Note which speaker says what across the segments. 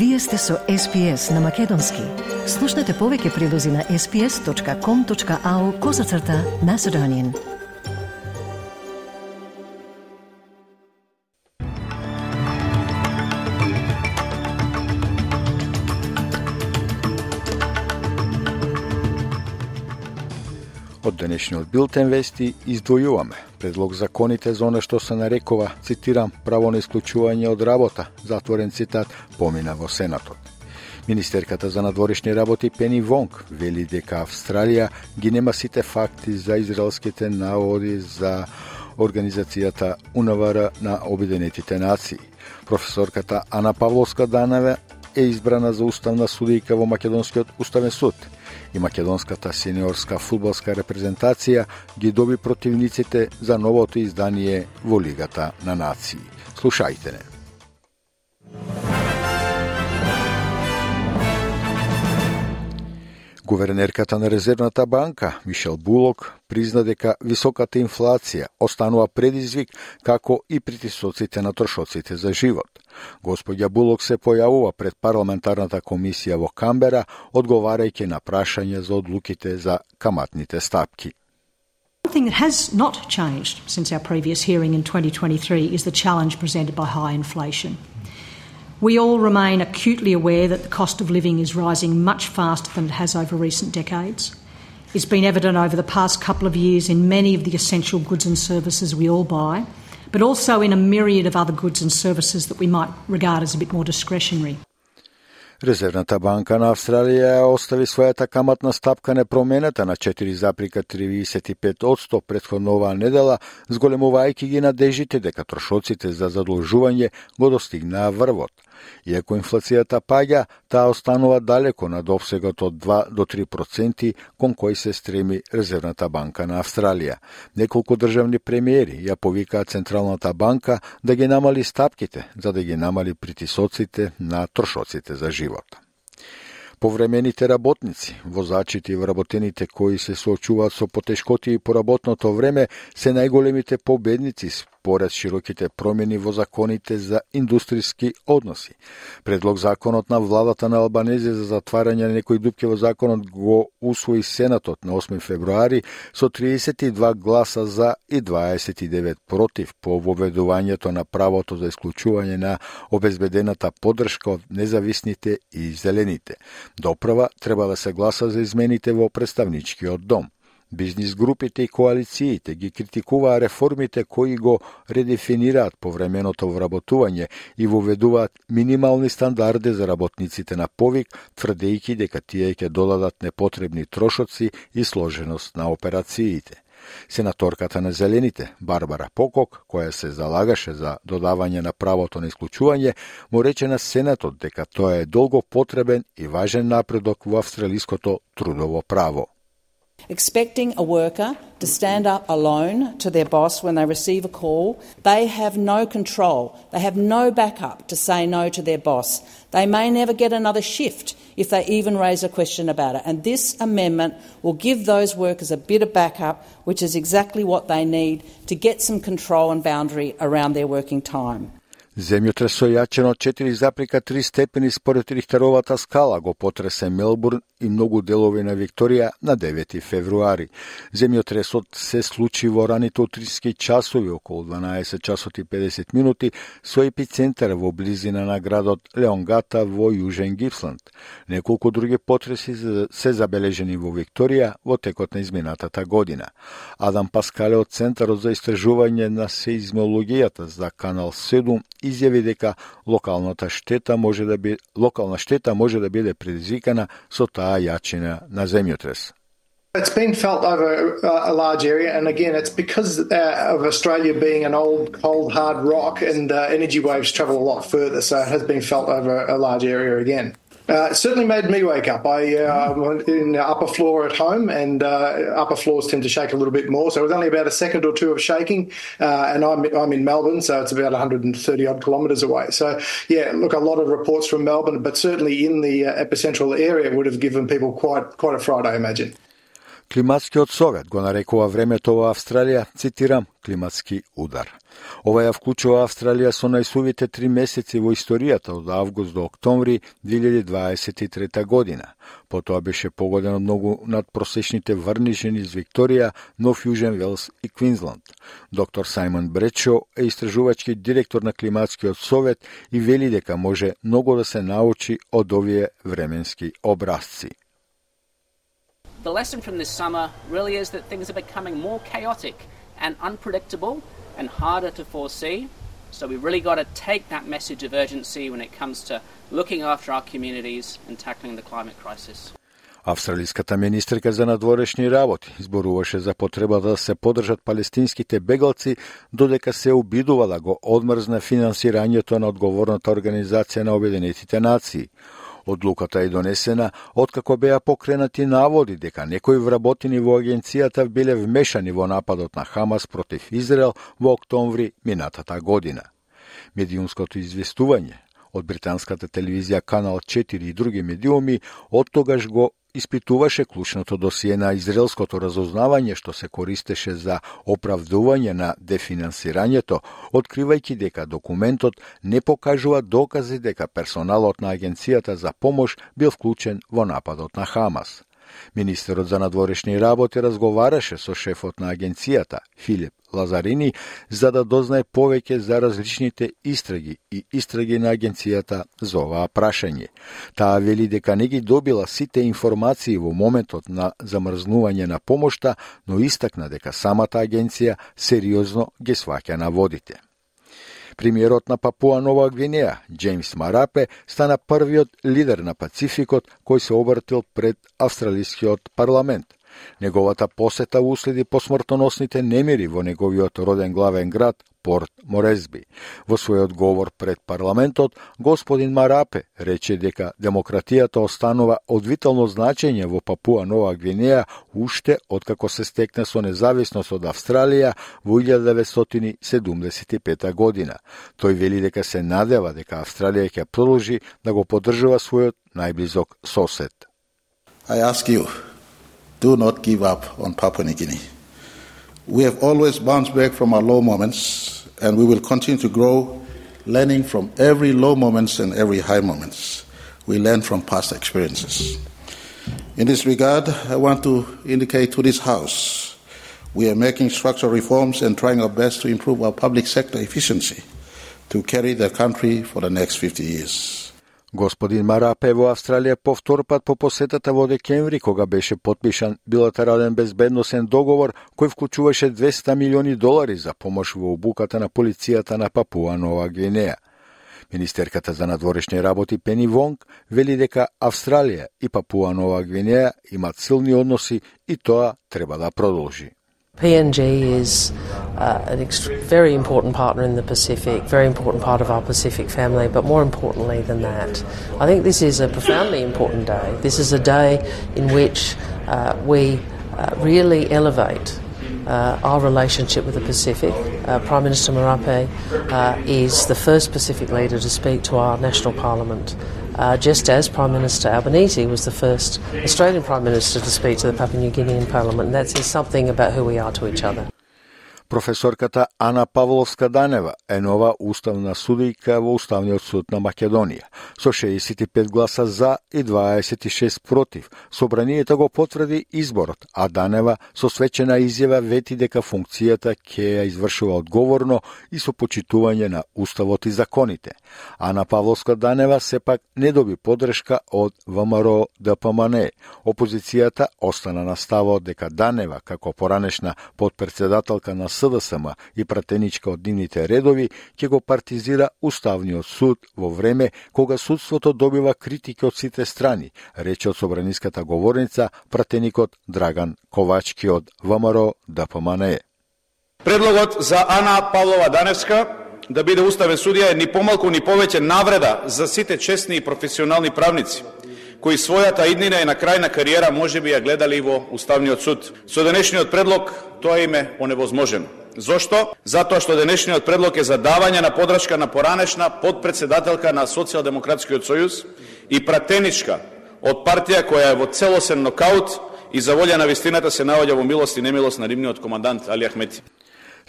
Speaker 1: Вие сте со SPS на Македонски. Слушнете повеќе прилози на sps.com.au козацрта на Седонин.
Speaker 2: Од денешниот билтен вести издвојуваме предлог законите за оно што се нарекува, цитирам, право на исклучување од работа, затворен цитат, помина во Сенатот. Министерката за надворешни работи Пени Вонг вели дека Австралија ги нема сите факти за израелските наводи за Организацијата УНВР на Обединетите нации. Професорката Ана Павловска Даневе е избрана за уставна судијка во Македонскиот уставен суд и македонската сениорска фудбалска репрезентација ги доби противниците за новото издание во Лигата на нации. Слушајте не. Гувернерката на Резервната банка, Мишел Булок, призна дека високата инфлација останува предизвик како и притисоците на трошоците за живот. Господја Булок се појавува пред парламентарната комисија во Камбера, одговарајќи на прашање за одлуките за каматните стапки.
Speaker 3: One thing that has not changed since our previous hearing in 2023 is the challenge presented by high inflation. We all remain acutely aware that the cost of living is rising much faster than it has over recent decades. It's been evident over the past couple of years in many of the essential goods and services we all buy, but also in a myriad of other goods and services that we might regard as a bit more discretionary.
Speaker 2: Резервната банка на Австралија остави својата каматна стапка непроменета на 4,35% предходно оваа недела, зголемувајќи ги надежите дека трошоците за задолжување го достигнаа врвот. Иако инфлацијата паѓа, таа останува далеко над обсегот од 2 до 3 проценти кон кој се стреми Резервната банка на Австралија. Неколку државни премиери ја повикаа Централната банка да ги намали стапките, за да ги намали притисоците на трошоците за живот. Повремените работници, возачите и вработените кои се соочуваат со потешкоти и поработното време се најголемите победници поред широките промени во законите за индустријски односи. Предлог законот на владата на Албанезија за затварање на некои дупки во законот го усвои Сенатот на 8 февруари со 32 гласа за и 29 против по воведувањето на правото за исклучување на обезбедената поддршка од независните и зелените. Доправа треба да се гласа за измените во представничкиот дом. Бизнис групите и коалициите ги критикуваа реформите кои го редефинираат повременото вработување и воведуваат минимални стандарди за работниците на повик, тврдејќи дека тие ќе додадат непотребни трошоци и сложеност на операциите. Сенаторката на Зелените, Барбара Покок, која се залагаше за додавање на правото на исклучување, му рече на Сенатот дека тоа е долго потребен и важен напредок во австралиското трудово право.
Speaker 4: Expecting a worker to stand up alone to their boss when they receive a call, they have no control. They have no backup to say no to their boss. They may never get another shift if they even raise a question about it. And this amendment will give those workers a bit of backup, which is exactly what they need to get some control and boundary around their working time.
Speaker 2: Земјотресо јачен од 4,3 степени според Рихтеровата скала го потресе Мелбурн и многу делови на Викторија на 9 февруари. Земјотресот се случи во раните утрински часови околу 12 часот и 50 минути со епицентар во близина на градот Леонгата во Јужен Гипсланд. Неколку други потреси се забележени во Викторија во текот на изминатата година. Адам Паскале од Центарот за истражување на сеизмологијата за Канал 7 изјави дека локалната штета може да биде локална штета може да биде предизвикана со таа јачина на земјотрес.
Speaker 5: It's been felt over uh, a large area, and again, it's because uh, of Australia being an old, cold, hard rock, and uh, energy waves travel a lot further, so it has been felt over a large area again. Uh, it certainly made me wake up. I uh, went in the upper floor at home, and uh, upper floors tend to shake a little bit more. So it was only about a second or two of shaking, uh, and I'm I'm in Melbourne, so it's about 130 odd kilometres away. So yeah, look, a lot of reports from Melbourne, but certainly in the uh, epicentral area would have given people quite quite a fright, I imagine.
Speaker 2: Климатскиот совет го нарекува времето во Австралија, цитирам, климатски удар. Ова ја вклучува Австралија со најсувите три месеци во историјата од август до октомври 2023 година. Потоа беше погодено многу над просечните врнишени из Викторија, Нов Јужен Велс и Квинсленд. Доктор Саймон Бречо е истражувачки директор на Климатскиот совет и вели дека може многу да се научи од овие временски образци.
Speaker 6: The lesson from this summer really is that things are becoming more chaotic and unpredictable and harder to foresee. So we've really got to take that message of urgency when it comes to looking after our communities and tackling the climate crisis.
Speaker 2: Австралиската министерка за надворешни работи изборуваше за потреба да се подржат палестинските бегалци, додека се обидува да го одмрзне финансирањето на одговорната организација на Обединетите нации. Одлуката е донесена откако беа покренати наводи дека некои вработени во агенцијата биле вмешани во нападот на Хамас против Израел во октомври минатата година. Медиумското известување од британската телевизија Канал 4 и други медиуми од тогаш го испитуваше клучното досие на израелското разузнавање што се користеше за оправдување на дефинансирањето, откривајќи дека документот не покажува докази дека персоналот на агенцијата за помош бил вклучен во нападот на Хамас. Министерот за надворешни работи разговараше со шефот на агенцијата, Филип Лазарини, за да дознае повеќе за различните истраги и истраги на агенцијата за оваа прашање. Таа вели дека не ги добила сите информации во моментот на замрзнување на помошта, но истакна дека самата агенција сериозно ги сваќа на водите. Премиерот на Папуа Нова Гвинеја, Джеймс Марапе, стана првиот лидер на Пацификот кој се обратил пред австралискиот парламент. Неговата посета уследи по смртоносните немири во неговиот роден главен град Порт Морезби. Во својот говор пред парламентот, господин Марапе рече дека демократијата останува од витално значење во Папуа Нова Гвинеја уште откако се стекне со независност од Австралија во 1975 година. Тој вели дека се надева дека Австралија ќе продолжи да го поддржува својот најблизок сосед.
Speaker 7: I ask you, do not give up on Papua New Guinea. We have always bounced back from our low moments, and we will continue to grow, learning from every low moments and every high moments. We learn from past experiences. In this regard, I want to indicate to this House we are making structural reforms and trying our best to improve our public sector efficiency to carry the country for the next 50 years.
Speaker 2: Господин Марапе во Австралија по втор пат по посетата во декември, кога беше подпишан билатерален безбедносен договор кој вклучуваше 200 милиони долари за помош во обуката на полицијата на Папуа Нова Гвинеја. Министерката за надворешни работи Пени Вонг вели дека Австралија и Папуа Нова Гвинеја имат силни односи и тоа треба да продолжи.
Speaker 8: PNG is uh, an very important partner in the Pacific, very important part of our Pacific family, but more importantly than that, I think this is a profoundly important day. This is a day in which uh, we uh, really elevate uh, our relationship with the Pacific. Uh, Prime Minister Marape uh, is the first Pacific leader to speak to our national parliament uh, just as Prime Minister Albanese was the first Australian Prime Minister to speak to the Papua New Guinean Parliament. And that says something about who we are to each other.
Speaker 2: Професорката Ана Павловска Данева е нова уставна судијка во Уставниот суд на Македонија. Со 65 гласа за и 26 против, собранието го потврди изборот, а Данева со свечена изјава вети дека функцијата ќе ја извршува одговорно и со почитување на уставот и законите. Ана Павловска Данева сепак не доби подршка од ВМРО ДПМН. Опозицијата остана на ставот дека Данева, како поранешна подпредседателка на СДСМ и пратеничка од нивните редови ќе го партизира Уставниот суд во време кога судството добива критики од сите страни, рече од собраниската говорница пратеникот Драган Ковачки од ВМРО ДПМН.
Speaker 9: Предлогот за Ана Павлова Даневска да биде уставен судија е ни помалку ни повеќе навреда за сите честни и професионални правници кои својата иднина и на крај на кариера може би ја гледали и во Уставниот суд. Со денешниот предлог тоа им е оневозможено. Зошто? Затоа што денешниот предлог е за давање на подршка на поранешна подпредседателка на Социјалдемократскиот сојуз и пратеничка од партија која е во целосен нокаут и за волја на вистината се наоѓа во милост и немилост на римниот командант Али Ахмети.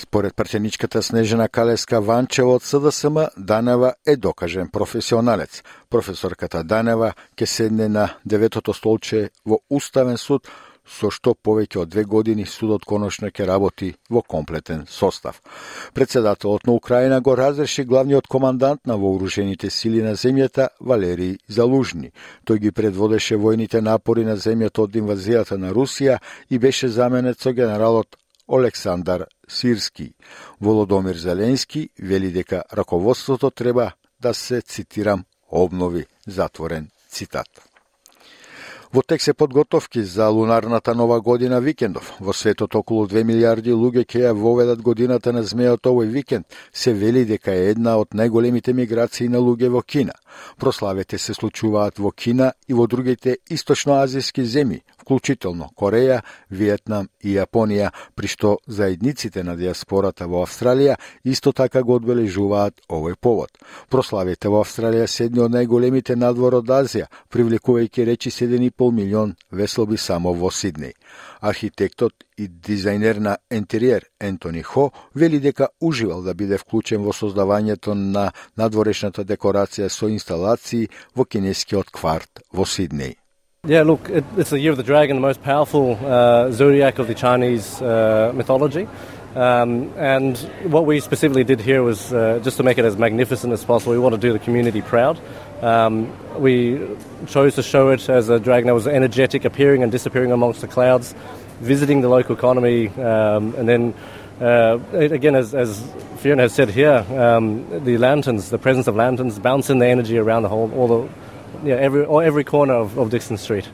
Speaker 2: Според прченичката Снежена Калеска Ванчева од СДСМ, Данева е докажен професионалец. Професорката Данева ќе седне на деветото столче во Уставен суд, со што повеќе од две години судот конечно ќе работи во комплетен состав. Председателот на Украина го разреши главниот командант на вооружените сили на земјата Валерий Залужни. Тој ги предводеше војните напори на земјата од инвазијата на Русија и беше заменет со генералот Олександар Сирски. Володомир Зеленски вели дека раководството треба да се, цитирам, обнови, затворен цитат. Во тек се подготовки за лунарната нова година викендов. Во светот околу 2 милиарди луѓе ќе ја воведат годината на змејот овој викенд. Се вели дека е една од најголемите миграции на луѓе во Кина. Прославите се случуваат во Кина и во другите источноазиски земји, вклучително Кореја, Виетнам и Јапонија, при што заедниците на диаспората во Австралија исто така го одбележуваат овој повод. Прославите во Австралија се едни од најголемите надвор од Азија, привлекувајќи речи 7,5 милион веслоби само во Сиднеј. Архитектот и дизајнер на интериер Ентони Хо вели дека уживал да биде вклучен во создавањето на надворешната декорација со инсталации во кинескиот кварт во Сиднеј.
Speaker 10: Yeah, look, it, it's the year of the dragon, the most powerful uh, zodiac of the Chinese uh, mythology. Um, and what we specifically did here was uh, just to make it as magnificent as possible. We want to do the community proud. Um, we chose to show it as a dragon that was energetic, appearing and disappearing amongst the clouds, visiting the local economy, um, and then uh, again, as, as, Fiona has said here, um, the lanterns, the presence of lanterns, bouncing the energy around the whole, all the yeah, every, every corner of, of Dixon Street.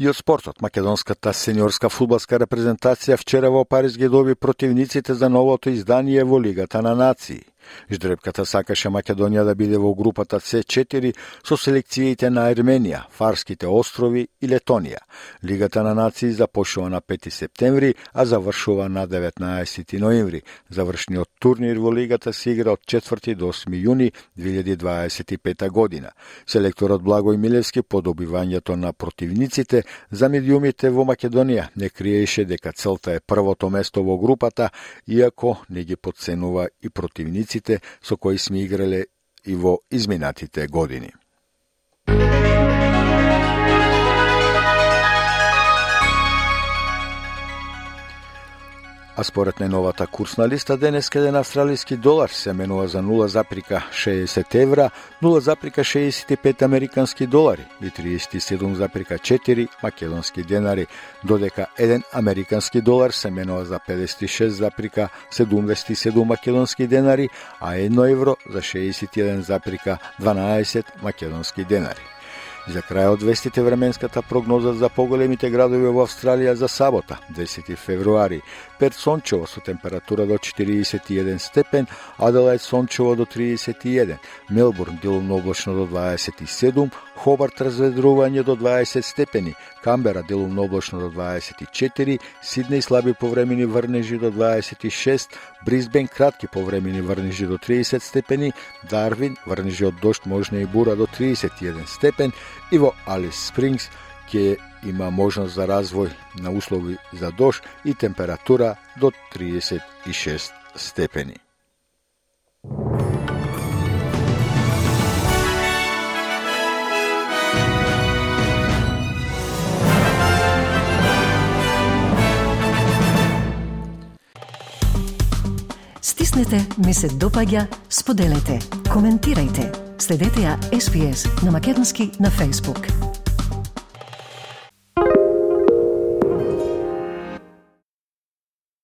Speaker 2: И од спортот, македонската сениорска фудбалска репрезентација вчера во Париз ги доби противниците за новото издание во Лигата на нации. Ждребката сакаше Македонија да биде во групата С4 со селекциите на Ерменија, Фарските острови и Летонија. Лигата на нации започнува на 5 септември, а завршува на 19 ноември. Завршниот турнир во лигата се игра од 4 до 8 јуни 2025 година. Селекторот Благој Милевски по добивањето на противниците за медиумите во Македонија не криеше дека целта е првото место во групата, иако не ги подценува и противниците играчите со кои сме играле и во изминатите години. А според најновата курсна листа, денес еден австралиски долар се менува за 0,60 евра, 0,65 американски долари и 37,4 македонски денари, додека еден американски долар се менува за 56,77 македонски денари, а 1 евро за 61,12 македонски денари. За крај од вестите временската прогноза за поголемите градови во Австралија за сабота, 10 февруари. Перт сончево со температура до 41 степен, Аделајд сончево до 31, Мелбурн делумно облачно до 27, Хобарт разведрување до 20 степени, Камбера делумно облачно до 24, Сиднеј слаби повремени врнежи до 26, Брисбен кратки повремени врнежи до 30 степени, Дарвин врнежи од дошт можна и бура до 31 степен и во Алис Спрингс ќе има можност за развој на услови за дош и температура до 36 степени.
Speaker 1: Стиснете, ми се допаѓа, споделете, коментирајте. Следете ја SPS на Македонски на Facebook.